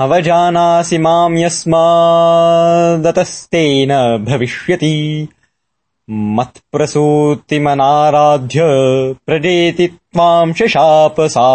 अवजानासि माम् यस्मादतस्तेन भविष्यति। मत्प्रसूतिमनाराध्य प्रजेति त्वाम् शशाप सा